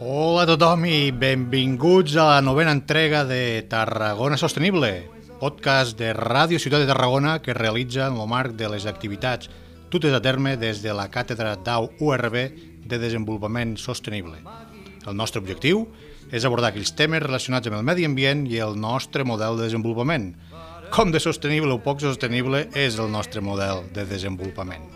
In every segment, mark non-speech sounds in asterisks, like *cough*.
Hola a tothom i benvinguts a la novena entrega de Tarragona Sostenible, podcast de Ràdio Ciutat de Tarragona que realitza en el marc de les activitats dutes a terme des de la Càtedra DAU URB de Desenvolupament Sostenible. El nostre objectiu és abordar aquells temes relacionats amb el medi ambient i el nostre model de desenvolupament. Com de sostenible o poc sostenible és el nostre model de desenvolupament.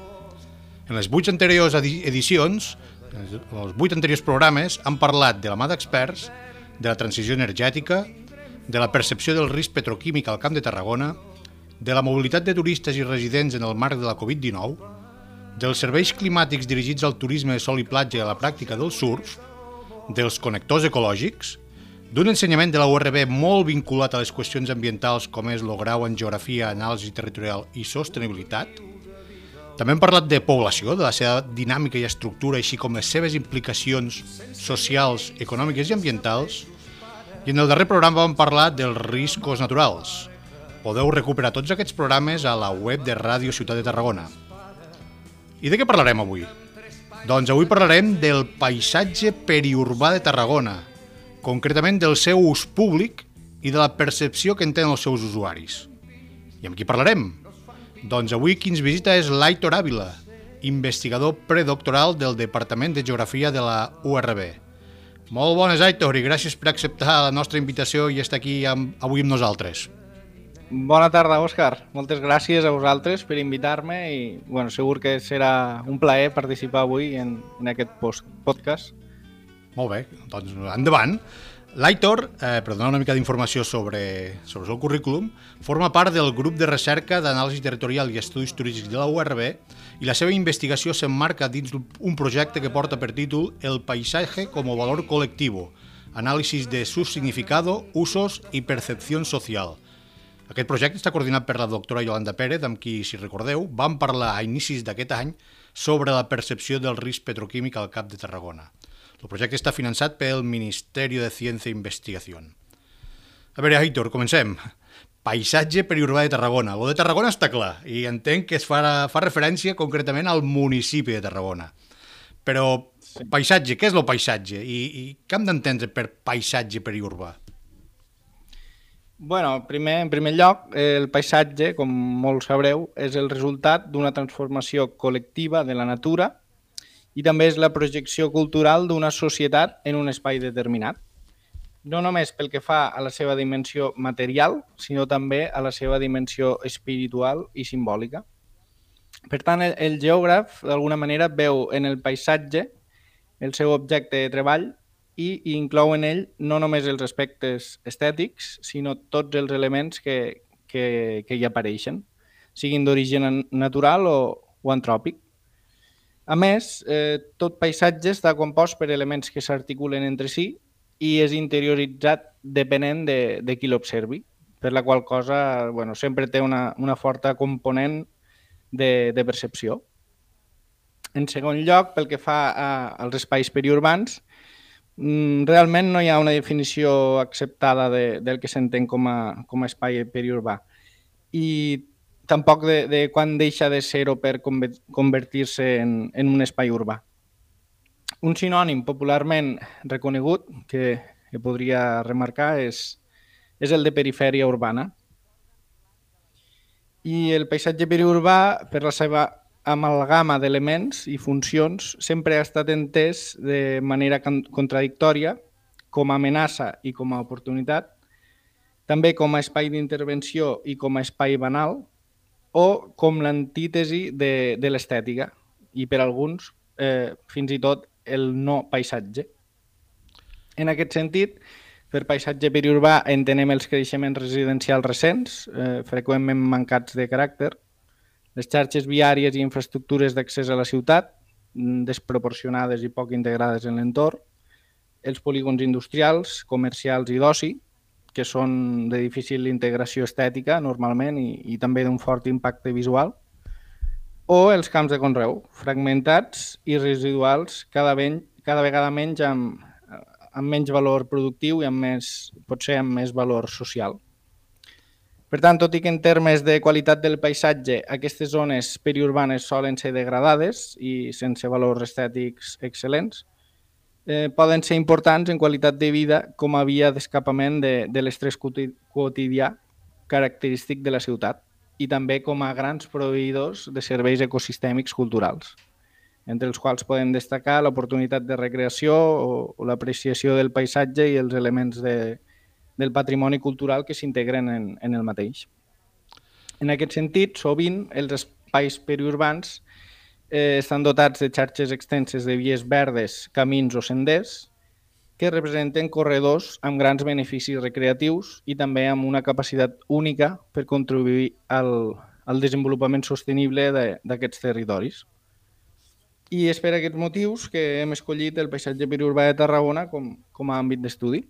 En les vuit anteriors edi- edicions, els vuit anteriors programes, han parlat de la mà d'experts, de la transició energètica, de la percepció del risc petroquímic al Camp de Tarragona, de la mobilitat de turistes i residents en el marc de la Covid-19, dels serveis climàtics dirigits al turisme de sol i platja i a la pràctica del surf, dels connectors ecològics, d'un ensenyament de la URB molt vinculat a les qüestions ambientals com és el grau en Geografia, Anàlisi Territorial i Sostenibilitat, també hem parlat de població, de la seva dinàmica i estructura, així com les seves implicacions socials, econòmiques i ambientals. I en el darrer programa vam parlar dels riscos naturals. Podeu recuperar tots aquests programes a la web de Ràdio Ciutat de Tarragona. I de què parlarem avui? Doncs avui parlarem del paisatge periurbà de Tarragona, concretament del seu ús públic i de la percepció que en tenen els seus usuaris. I amb qui parlarem? Doncs avui qui ens visita és l'Aitor Ávila, investigador predoctoral del Departament de Geografia de la URB. Molt bones, Aitor, i gràcies per acceptar la nostra invitació i estar aquí amb, avui amb nosaltres. Bona tarda, Òscar. Moltes gràcies a vosaltres per invitar-me i bueno, segur que serà un plaer participar avui en, en aquest post podcast. Molt bé, doncs endavant. L'Aitor, eh, per donar una mica d'informació sobre, sobre el seu currículum, forma part del grup de recerca d'anàlisi territorial i estudis turístics de la URB i la seva investigació s'emmarca dins un projecte que porta per títol El paisatge como valor colectivo, anàlisis de su significado, usos i percepció social. Aquest projecte està coordinat per la doctora Yolanda Pérez, amb qui, si recordeu, vam parlar a inicis d'aquest any sobre la percepció del risc petroquímic al Cap de Tarragona. El projecte està finançat pel Ministeri de Ciència i Investigació. A veure, Aitor, comencem. Paisatge periurbà de Tarragona. Lo de Tarragona està clar i entenc que es fa, fa referència concretament al municipi de Tarragona. Però paisatge, què és el paisatge? I, i què hem d'entendre per paisatge periurbà? Bueno, primer, en primer lloc, el paisatge, com molt sabreu, és el resultat d'una transformació col·lectiva de la natura i també és la projecció cultural d'una societat en un espai determinat. No només pel que fa a la seva dimensió material, sinó també a la seva dimensió espiritual i simbòlica. Per tant, el, el geògraf, d'alguna manera, veu en el paisatge el seu objecte de treball i, i inclou en ell no només els aspectes estètics, sinó tots els elements que, que, que hi apareixen, siguin d'origen natural o, o antròpic. A més, eh, tot paisatge està compost per elements que s'articulen entre si i és interioritzat depenent de, de qui l'observi, per la qual cosa bueno, sempre té una, una forta component de, de percepció. En segon lloc, pel que fa a, als espais periurbans, mm, realment no hi ha una definició acceptada de, del que s'entén com, a, com a espai periurbà. I tampoc de, de quan deixa de ser-ho per convertir-se en, en un espai urbà. Un sinònim popularment reconegut que, que podria remarcar és, és el de perifèria urbana. I el paisatge periurbà, per la seva amalgama d'elements i funcions, sempre ha estat entès de manera contradictòria, com a amenaça i com a oportunitat, també com a espai d'intervenció i com a espai banal, o com l'antítesi de, de l'estètica, i per alguns eh, fins i tot el no paisatge. En aquest sentit, per paisatge periurbà entenem els creixements residencials recents, eh, freqüentment mancats de caràcter, les xarxes viàries i infraestructures d'accés a la ciutat, mm, desproporcionades i poc integrades en l'entorn, els polígons industrials, comercials i d'oci, que són de difícil integració estètica normalment i, i també d'un fort impacte visual, o els camps de conreu, fragmentats i residuals cada, ben, cada vegada menys amb, amb menys valor productiu i amb més, potser amb més valor social. Per tant, tot i que en termes de qualitat del paisatge aquestes zones periurbanes solen ser degradades i sense valors estètics excel·lents, eh, poden ser importants en qualitat de vida com a via d'escapament de, de l'estrès quotidià característic de la ciutat i també com a grans proveïdors de serveis ecosistèmics culturals, entre els quals podem destacar l'oportunitat de recreació o, o l'apreciació del paisatge i els elements de, del patrimoni cultural que s'integren en, en el mateix. En aquest sentit, sovint els espais periurbans eh, estan dotats de xarxes extenses de vies verdes, camins o senders, que representen corredors amb grans beneficis recreatius i també amb una capacitat única per contribuir al, al desenvolupament sostenible d'aquests territoris. I és per aquests motius que hem escollit el paisatge periurbà de Tarragona com, com a àmbit d'estudi.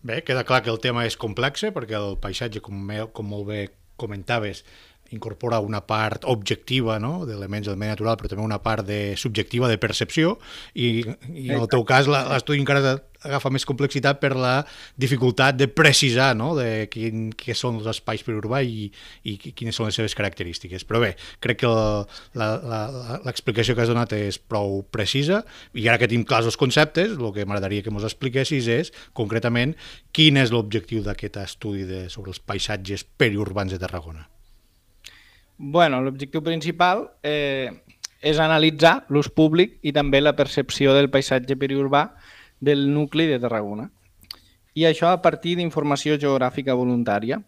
Bé, queda clar que el tema és complex perquè el paisatge, com, com molt bé comentaves, incorpora una part objectiva no? d'elements del medi natural, però també una part de subjectiva de percepció i, i en el teu cas l'estudi encara agafa més complexitat per la dificultat de precisar no? de quin, què són els espais per urbà i, i quines són les seves característiques. Però bé, crec que l'explicació que has donat és prou precisa i ara que tenim clars els conceptes, el que m'agradaria que ens expliquessis és concretament quin és l'objectiu d'aquest estudi de, sobre els paisatges periurbans de Tarragona. Bueno, l'objectiu principal eh, és analitzar l'ús públic i també la percepció del paisatge periurbà del nucli de Tarragona. I això a partir d'informació geogràfica voluntària.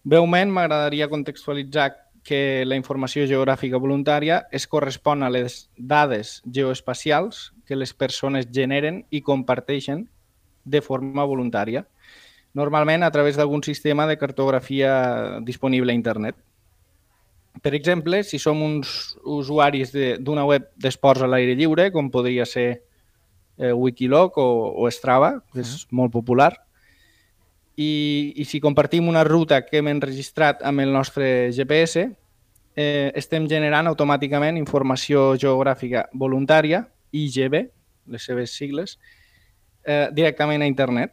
Breument m'agradaria contextualitzar que la informació geogràfica voluntària es correspon a les dades geoespacials que les persones generen i comparteixen de forma voluntària, normalment a través d'algun sistema de cartografia disponible a internet. Per exemple, si som uns usuaris d'una web d'esports a l'aire lliure, com podria ser eh, Wikiloc o, o Strava, que és uh -huh. molt popular, i, i si compartim una ruta que hem enregistrat amb el nostre GPS, eh, estem generant automàticament informació geogràfica voluntària, IGB, les seves sigles, eh, directament a internet.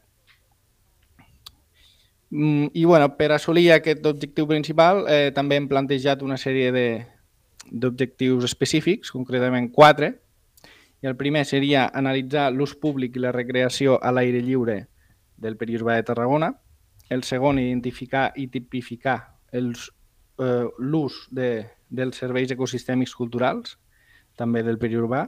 Mm, I bueno, per assolir aquest objectiu principal eh, també hem plantejat una sèrie d'objectius específics, concretament quatre. I el primer seria analitzar l'ús públic i la recreació a l'aire lliure del periurbà de Tarragona. El segon, identificar i tipificar eh, l'ús eh, de, dels serveis ecosistèmics culturals, també del periurbà.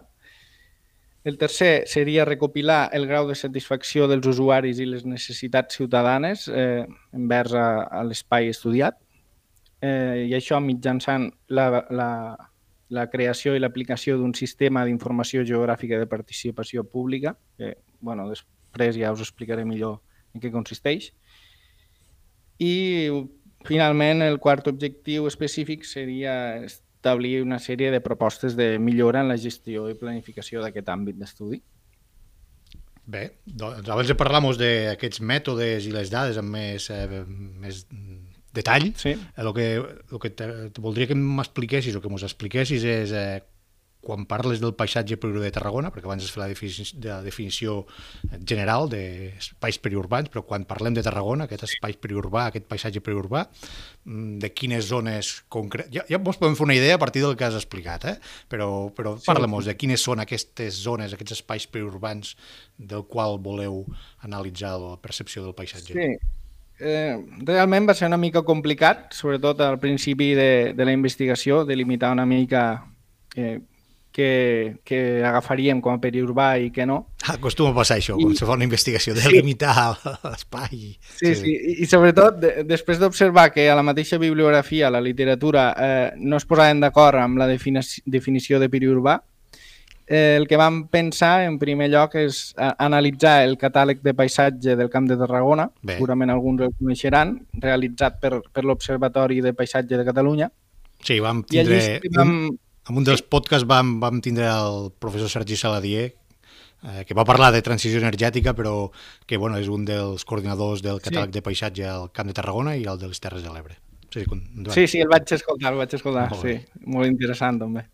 El tercer seria recopilar el grau de satisfacció dels usuaris i les necessitats ciutadanes eh, envers a, a l'espai estudiat eh, i això mitjançant la, la, la creació i l'aplicació d'un sistema d'informació geogràfica de participació pública, que bueno, després ja us explicaré millor en què consisteix. I finalment el quart objectiu específic seria establir una sèrie de propostes de millora en la gestió i planificació d'aquest àmbit d'estudi. Bé, doncs abans de parlar d'aquests mètodes i les dades amb més, eh, més detall, sí. el que, el que te, te voldria que m'expliquessis o que mos expliquessis és eh, quan parles del paisatge periurbà de Tarragona, perquè abans has fet la definició, de la definició general d'espais periurbans, però quan parlem de Tarragona, aquest espai periurbà, aquest paisatge periurbà, mm, de quines zones concretes... Ja, ja ens podem fer una idea a partir del que has explicat, eh? però, però sí. parla de quines són aquestes zones, aquests espais periurbans del qual voleu analitzar la percepció del paisatge. Sí, Eh, realment va ser una mica complicat, sobretot al principi de, de la investigació, de limitar una mica eh, que, que agafaríem com a periurbà i que no. Acostuma a passar això, I... quan se fa una investigació, de sí. limitar *laughs* l'espai. Sí, sí, sí, I, i sobretot de, després d'observar que a la mateixa bibliografia, la literatura, eh, no es posaven d'acord amb la definició de periurbà, eh, el que vam pensar en primer lloc és a, analitzar el catàleg de paisatge del Camp de Tarragona, Bé. segurament alguns el coneixeran, realitzat per, per l'Observatori de Paisatge de Catalunya. Sí, vam I allí tindre... sí que vam... En un dels podcasts vam, vam tindre el professor Sergi Saladier, eh, que va parlar de transició energètica, però que bueno, és un dels coordinadors del catàleg sí. de paisatge al Camp de Tarragona i el de les Terres de l'Ebre. Sí, sí. Sí, sí, el vaig escoltar, el vaig escoltar, Molt sí. Molt interessant, també.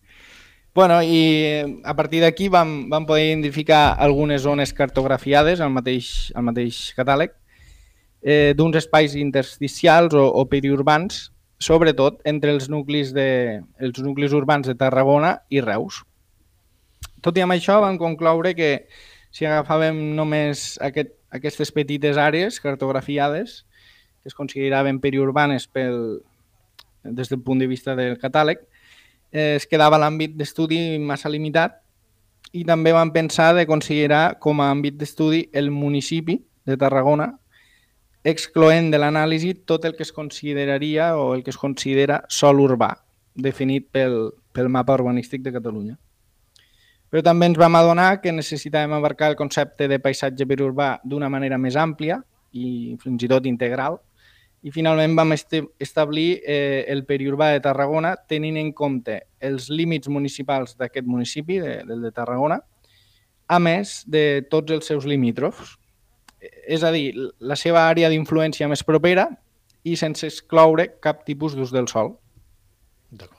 Bueno, i eh, a partir d'aquí vam, vam poder identificar algunes zones cartografiades al mateix, al mateix catàleg, eh, d'uns espais intersticials o, o periurbans, sobretot entre els nuclis, de, els nuclis urbans de Tarragona i Reus. Tot i amb això, vam concloure que si agafàvem només aquest, aquestes petites àrees cartografiades, que es consideraven periurbanes pel, des del punt de vista del catàleg, eh, es quedava l'àmbit d'estudi massa limitat i també vam pensar de considerar com a àmbit d'estudi el municipi de Tarragona, excloent de l'anàlisi tot el que es consideraria o el que es considera sol urbà, definit pel, pel mapa urbanístic de Catalunya. Però també ens vam adonar que necessitàvem abarcar el concepte de paisatge periurbà d'una manera més àmplia i fins i tot integral, i finalment vam establir eh, el periurbà de Tarragona tenint en compte els límits municipals d'aquest municipi, de, del de Tarragona, a més de tots els seus limítrofs. És a dir, la seva àrea d'influència més propera i sense excloure cap tipus d'ús del sol.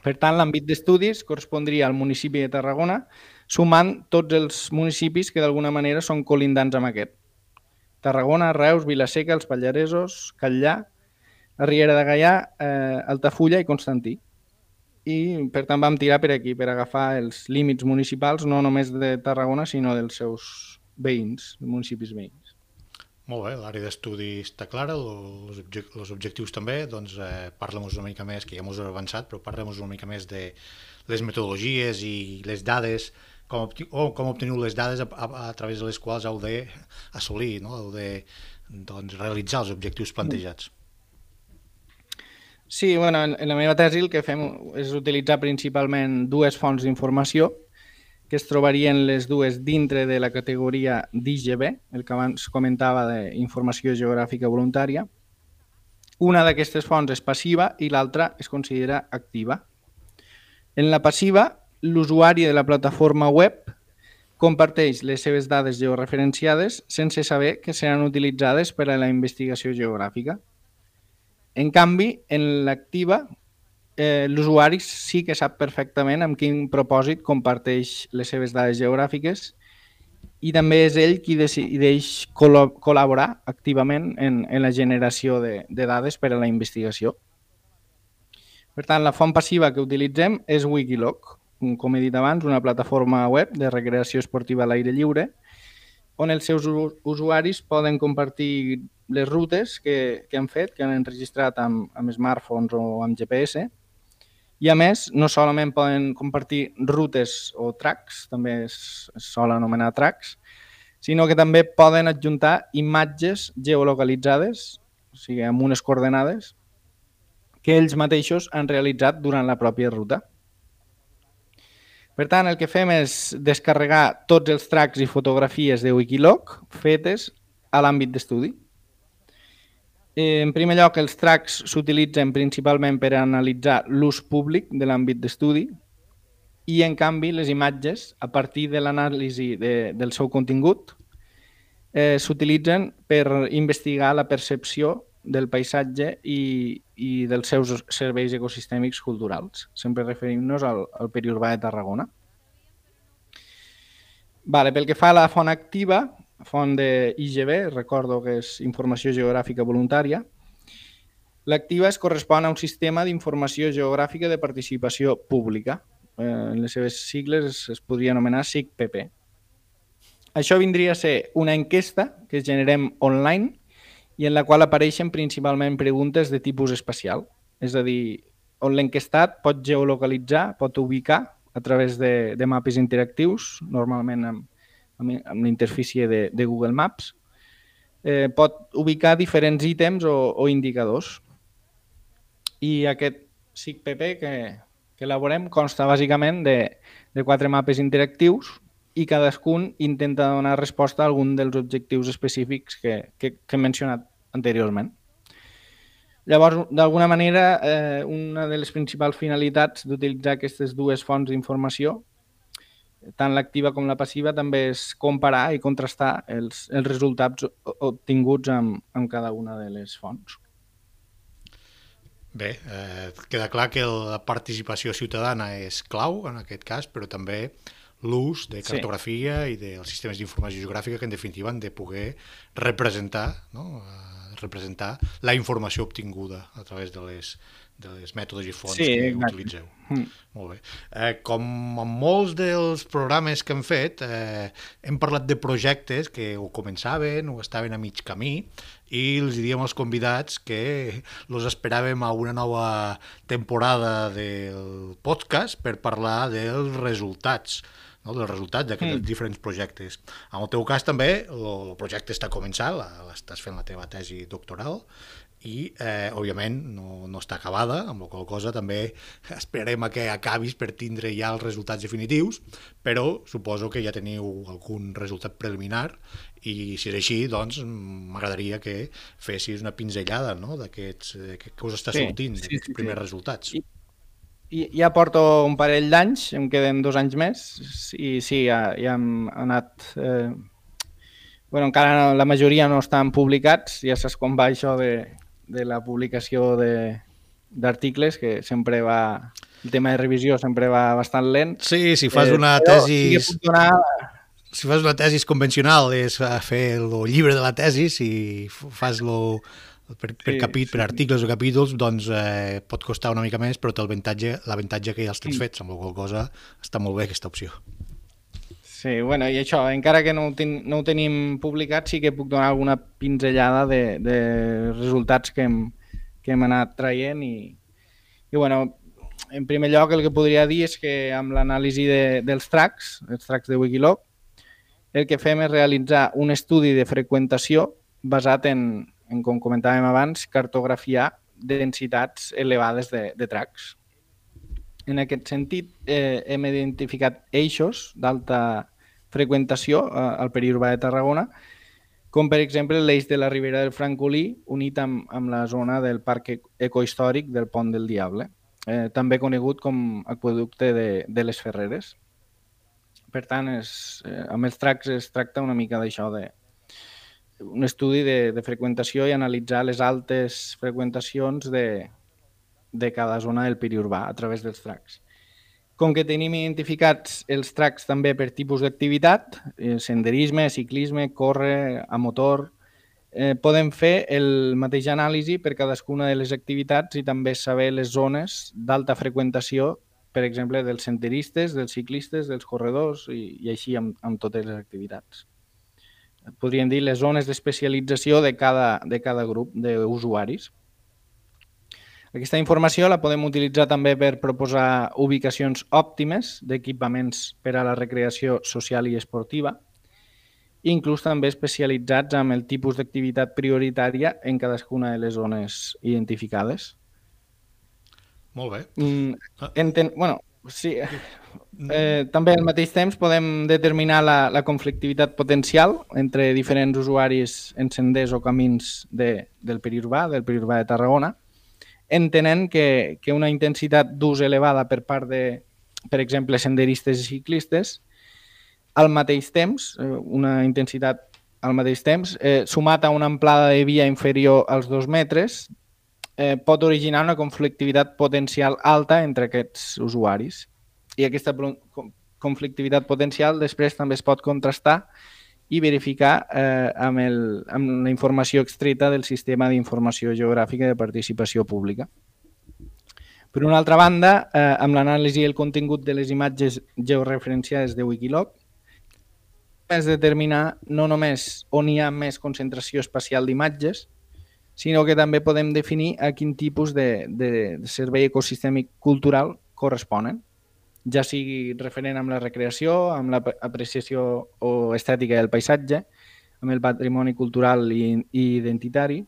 Per tant, l'àmbit d'estudis correspondria al municipi de Tarragona, sumant tots els municipis que d'alguna manera són colindants amb aquest. Tarragona, Reus, Vilaseca, els Pallaresos, Catllà, la Riera de Gaià, eh, Altafulla i Constantí. I per tant vam tirar per aquí, per agafar els límits municipals, no només de Tarragona, sinó dels seus veïns, municipis veïns. Molt bé, l'àrea d'estudi està clara, els, els objectius també, doncs eh, parlem-nos una mica més, que ja ens hem avançat, però parlem-nos una mica més de les metodologies i les dades, com, obti o com obteniu les dades a, a, a través de les quals heu d'assolir, no? heu de doncs, realitzar els objectius plantejats. Sí, bueno, en en la meva tesi el que fem és utilitzar principalment dues fonts d'informació que es trobarien les dues dintre de la categoria d'IGB, el que abans comentava d'informació geogràfica voluntària. Una d'aquestes fonts és passiva i l'altra es considera activa. En la passiva, l'usuari de la plataforma web comparteix les seves dades georreferenciades sense saber que seran utilitzades per a la investigació geogràfica. En canvi, en l'activa, eh, l'usuari sí que sap perfectament amb quin propòsit comparteix les seves dades geogràfiques i també és ell qui decideix col col·laborar activament en, en la generació de, de dades per a la investigació. Per tant, la font passiva que utilitzem és Wikilog, un- com he dit abans, una plataforma web de recreació esportiva a l'aire lliure, on els seus usuaris poden compartir les rutes que, que han fet, que han enregistrat amb, amb smartphones o amb GPS, i a més, no solament poden compartir rutes o tracks, també es, sol anomenar tracks, sinó que també poden adjuntar imatges geolocalitzades, o sigui, amb unes coordenades, que ells mateixos han realitzat durant la pròpia ruta. Per tant, el que fem és descarregar tots els tracks i fotografies de Wikilog fetes a l'àmbit d'estudi. Eh, En primer lloc, els tracks s'utilitzen principalment per analitzar l'ús públic de l'àmbit d'estudi i, en canvi, les imatges, a partir de l'anàlisi de, del seu contingut, eh, s'utilitzen per investigar la percepció del paisatge i, i dels seus serveis ecosistèmics culturals, sempre referint-nos al, al periurbà de Tarragona. Vale, pel que fa a la font activa, font de IGB, recordo que és Informació Geogràfica Voluntària, l'activa es correspon a un sistema d'informació geogràfica de participació pública. Eh, en les seves sigles es, podria anomenar SIGPP. Això vindria a ser una enquesta que generem online i en la qual apareixen principalment preguntes de tipus espacial. És a dir, on l'enquestat pot geolocalitzar, pot ubicar a través de, de mapes interactius, normalment amb, amb, amb l'interfície de, de Google Maps, eh, pot ubicar diferents ítems o, o indicadors. I aquest SIGPP que, que elaborem consta bàsicament de, de quatre mapes interactius i cadascun intenta donar resposta a algun dels objectius específics que, que, que he mencionat anteriorment. Llavors, d'alguna manera, eh, una de les principals finalitats d'utilitzar aquestes dues fonts d'informació, tant l'activa com la passiva, també és comparar i contrastar els, els resultats obtinguts amb, amb cada una de les fonts. Bé, eh, queda clar que la participació ciutadana és clau en aquest cas, però també l'ús de cartografia sí. i dels sistemes d'informació geogràfica que en definitiva han de poder representar no? Eh, representar la informació obtinguda a través de les, de les mètodes i fonts sí, que exacte. utilitzeu. Mm. Molt bé. Eh, com en molts dels programes que hem fet, eh, hem parlat de projectes que ho començaven o estaven a mig camí i els diríem als convidats que els esperàvem a una nova temporada del podcast per parlar dels resultats no, dels resultats d'aquests mm. diferents projectes. En el teu cas també, el projecte està començant, estàs fent la teva tesi doctoral, i, eh, òbviament, no, no està acabada, amb la qual cosa també *laughs* esperem a que acabis per tindre ja els resultats definitius, però suposo que ja teniu algun resultat preliminar i si és així, doncs m'agradaria que fessis una pinzellada no? d'aquests que, que us està sortint, sí, sí, sí, primers sí. resultats. I, ja porto un parell d'anys, em queden dos anys més, i sí, ja, ja hem anat... Eh, bueno, encara no, la majoria no estan publicats, ja saps com va això de, de la publicació d'articles, que sempre va... El tema de revisió sempre va bastant lent. Sí, si fas eh, una tesi... Sí donar... Si fas una tesi convencional és fer el llibre de la tesi, si fas lo, per, per, sí, capit, sí. per articles o capítols, doncs eh, pot costar una mica més, però té l'avantatge que ja els tens sí. fets, amb la qual cosa està molt bé aquesta opció. Sí, bueno, i això, encara que no ho, ten, no ho tenim publicat, sí que puc donar alguna pinzellada de, de resultats que hem, que hem anat traient i, i bueno, en primer lloc el que podria dir és que amb l'anàlisi de, dels tracks, els tracks de Wikilog, el que fem és realitzar un estudi de freqüentació basat en, en com comentàvem abans, cartografiar densitats elevades de, de tracks. En aquest sentit, eh, hem identificat eixos d'alta freqüentació eh, al periurbà de Tarragona, com per exemple l'eix de la Ribera del Francolí unit amb, amb la zona del Parc Ecohistòric del Pont del Diable, eh, també conegut com aqueducte de, de les Ferreres. Per tant, és, eh, amb els tracks es tracta una mica d'això, de un estudi de, de freqüentació i analitzar les altes freqüentacions de, de cada zona del periurbà a través dels tracks. Com que tenim identificats els tracks també per tipus d'activitat, eh, senderisme, ciclisme, córrer, a motor, eh, podem fer el mateix anàlisi per cadascuna de les activitats i també saber les zones d'alta freqüentació, per exemple, dels senderistes, dels ciclistes, dels corredors i, i així amb, amb totes les activitats. Podríem dir les zones d'especialització de, cada, de cada grup d'usuaris. Aquesta informació la podem utilitzar també per proposar ubicacions òptimes d'equipaments per a la recreació social i esportiva, inclús també especialitzats amb el tipus d'activitat prioritària en cadascuna de les zones identificades. Molt bé. Mm, enten... bueno, sí, eh, també al mateix temps podem determinar la, la conflictivitat potencial entre diferents usuaris en senders o camins de, del periurbà, del periurbà de Tarragona, entenent que, que una intensitat d'ús elevada per part de, per exemple, senderistes i ciclistes, al mateix temps, eh, una intensitat al mateix temps, eh, sumat a una amplada de via inferior als dos metres, eh, pot originar una conflictivitat potencial alta entre aquests usuaris. I aquesta conflictivitat potencial després també es pot contrastar i verificar eh, amb, el, amb la informació extreta del sistema d'informació geogràfica de participació pública. Per una altra banda, eh, amb l'anàlisi i el contingut de les imatges georreferenciades de Wikilog, és determinar no només on hi ha més concentració espacial d'imatges, sinó que també podem definir a quin tipus de, de servei ecosistèmic cultural corresponen ja sigui referent amb la recreació, amb l'apreciació o estètica del paisatge, amb el patrimoni cultural i, i identitari,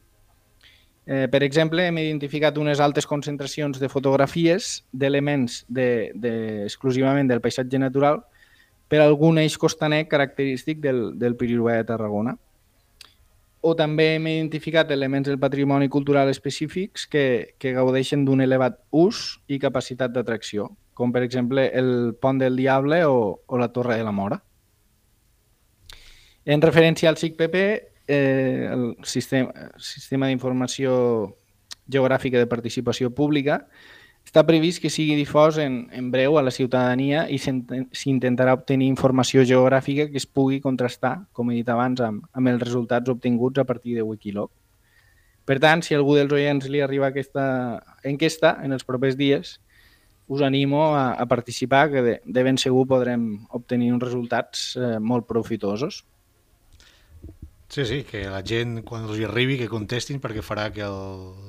Eh, per exemple, hem identificat unes altes concentracions de fotografies d'elements de, de, exclusivament del paisatge natural per algun eix costaner característic del, del Piriurbà de Tarragona. O també hem identificat elements del patrimoni cultural específics que, que gaudeixen d'un elevat ús i capacitat d'atracció, com per exemple el Pont del Diable o, o la Torre de la Mora. En referència al SICPP, eh, el sistema, sistema d'informació geogràfica de participació pública, està previst que sigui difós en, en breu a la ciutadania i s'intentarà obtenir informació geogràfica que es pugui contrastar, com he dit abans, amb, amb els resultats obtinguts a partir de Wikiloc. Per tant, si algú dels oients li arriba aquesta enquesta en els propers dies, us animo a, a participar, que de, de ben segur podrem obtenir uns resultats eh, molt profitosos. Sí, sí, que la gent, quan els hi arribi, que contestin perquè farà que el,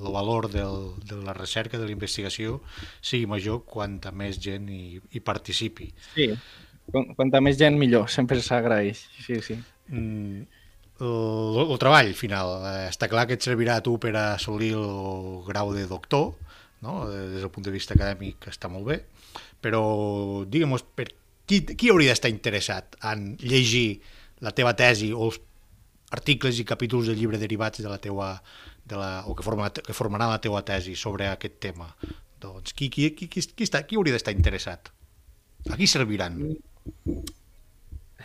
el valor del, de la recerca, de la investigació, sigui major quanta més gent hi, hi participi. Sí, quanta més gent millor, sempre s'agraeix. Sí, sí. Mm, el, el treball final, eh, està clar que et servirà a tu per assolir el grau de doctor, no? des del punt de vista acadèmic està molt bé, però digue'm, per qui, qui hauria d'estar interessat en llegir la teva tesi o els articles i capítols de llibre derivats de la teua, de la, o que, forma, que formaran la teua tesi sobre aquest tema. Doncs qui, qui, qui, qui, qui, està, qui hauria d'estar interessat? A qui serviran?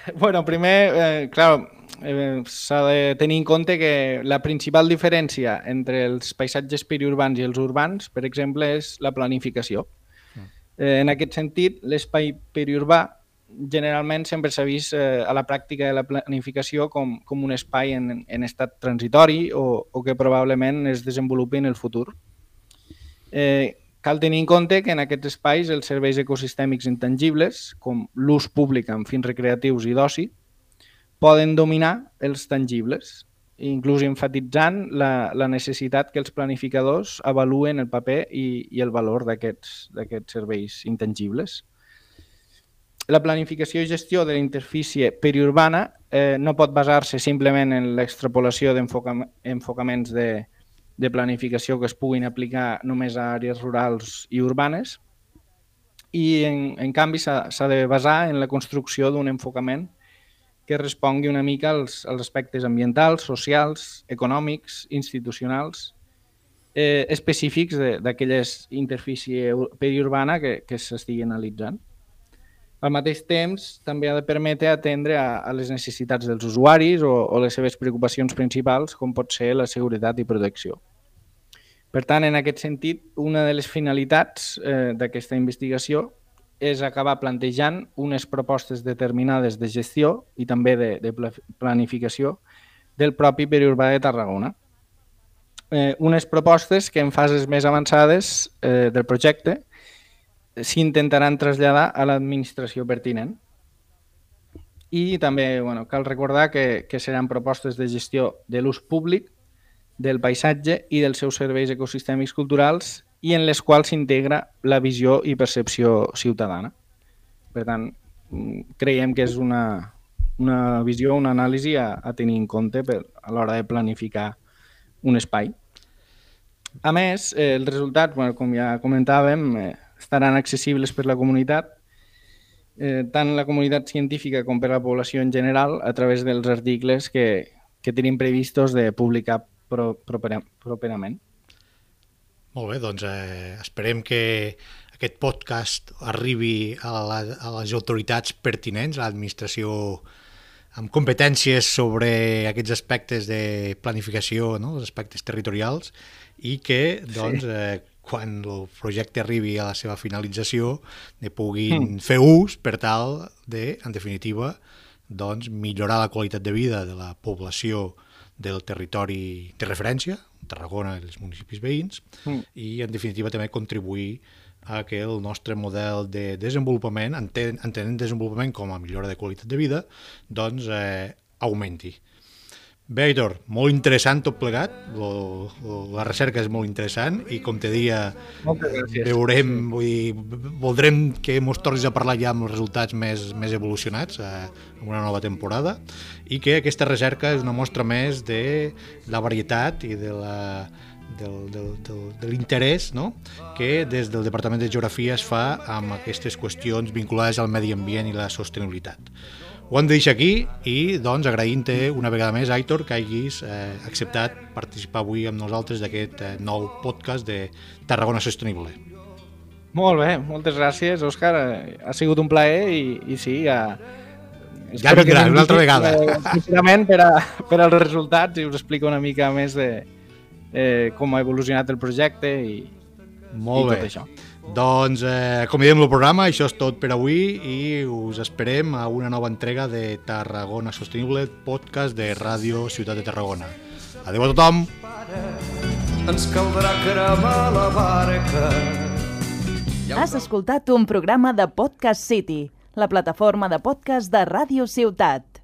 *laughs* Bueno, primer, eh, clar, eh, s'ha de tenir en compte que la principal diferència entre els paisatges periurbans i els urbans, per exemple, és la planificació. Mm. Eh, en aquest sentit, l'espai periurbà generalment sempre s'ha vist eh, a la pràctica de la planificació com, com un espai en, en estat transitori o, o que probablement es desenvolupi en el futur. Eh, cal tenir en compte que en aquests espais els serveis ecosistèmics intangibles, com l'ús públic amb fins recreatius i d'oci, poden dominar els tangibles, inclús enfatitzant la, la necessitat que els planificadors avaluen el paper i, i el valor d'aquests serveis intangibles la planificació i gestió de la interfície periurbana eh, no pot basar-se simplement en l'extrapolació d'enfocaments de, de planificació que es puguin aplicar només a àrees rurals i urbanes i, en, en canvi, s'ha de basar en la construcció d'un enfocament que respongui una mica als, als aspectes ambientals, socials, econòmics, institucionals, eh, específics d'aquelles interfície periurbana que, que s'estigui analitzant. Al mateix temps, també ha de permetre atendre a, a les necessitats dels usuaris o, o les seves preocupacions principals, com pot ser la seguretat i protecció. Per tant, en aquest sentit, una de les finalitats eh, d'aquesta investigació és acabar plantejant unes propostes determinades de gestió i també de, de planificació del propi periurbà de Tarragona. Eh, unes propostes que en fases més avançades eh, del projecte s'intentaran traslladar a l'administració pertinent. I també bueno, cal recordar que, que seran propostes de gestió de l'ús públic, del paisatge i dels seus serveis ecosistèmics culturals i en les quals s'integra la visió i percepció ciutadana. Per tant, creiem que és una, una visió, una anàlisi a, a tenir en compte per, a l'hora de planificar un espai. A més, eh, els resultats, bueno, com ja comentàvem, eh, estaran accessibles per la comunitat, eh, tant la comunitat científica com per la població en general, a través dels articles que, que tenim previstos de publicar pro, propera, properament. Molt bé, doncs eh, esperem que aquest podcast arribi a, la, a les autoritats pertinents, a l'administració amb competències sobre aquests aspectes de planificació, no? els aspectes territorials, i que doncs, sí. eh, quan el projecte arribi a la seva finalització, ne puguin mm. fer ús per tal de, en definitiva, doncs, millorar la qualitat de vida de la població del territori de referència, Tarragona i els municipis veïns, mm. i, en definitiva, també contribuir a que el nostre model de desenvolupament, entenent desenvolupament com a millora de qualitat de vida, doncs eh, augmenti. Bé, Aitor, molt interessant tot plegat, lo, lo, la recerca és molt interessant i com te dia veurem, vull dir, voldrem que mos tornis a parlar ja amb els resultats més, més evolucionats eh, en una nova temporada i que aquesta recerca és una mostra més de la varietat i de la, del, del, del, de l'interès no? que des del Departament de Geografia es fa amb aquestes qüestions vinculades al medi ambient i la sostenibilitat. Ho hem de deixar aquí i doncs agraint-te una vegada més, Aitor, que hagis eh, acceptat participar avui amb nosaltres d'aquest eh, nou podcast de Tarragona Sostenible. Molt bé, moltes gràcies, Òscar. Ha sigut un plaer i, i sí, ja... Ja vindrà, una altra vegada. Sincerament, per, a, per als resultats i us explico una mica més de eh, com ha evolucionat el projecte i, Molt i bé. tot això. Doncs eh, acomiadem el programa, això és tot per avui i us esperem a una nova entrega de Tarragona Sostenible, podcast de Ràdio Ciutat de Tarragona. Adéu a tothom! Ens caldrà cremar la barca. Has escoltat un programa de Podcast City, la plataforma de podcast de Ràdio Ciutat.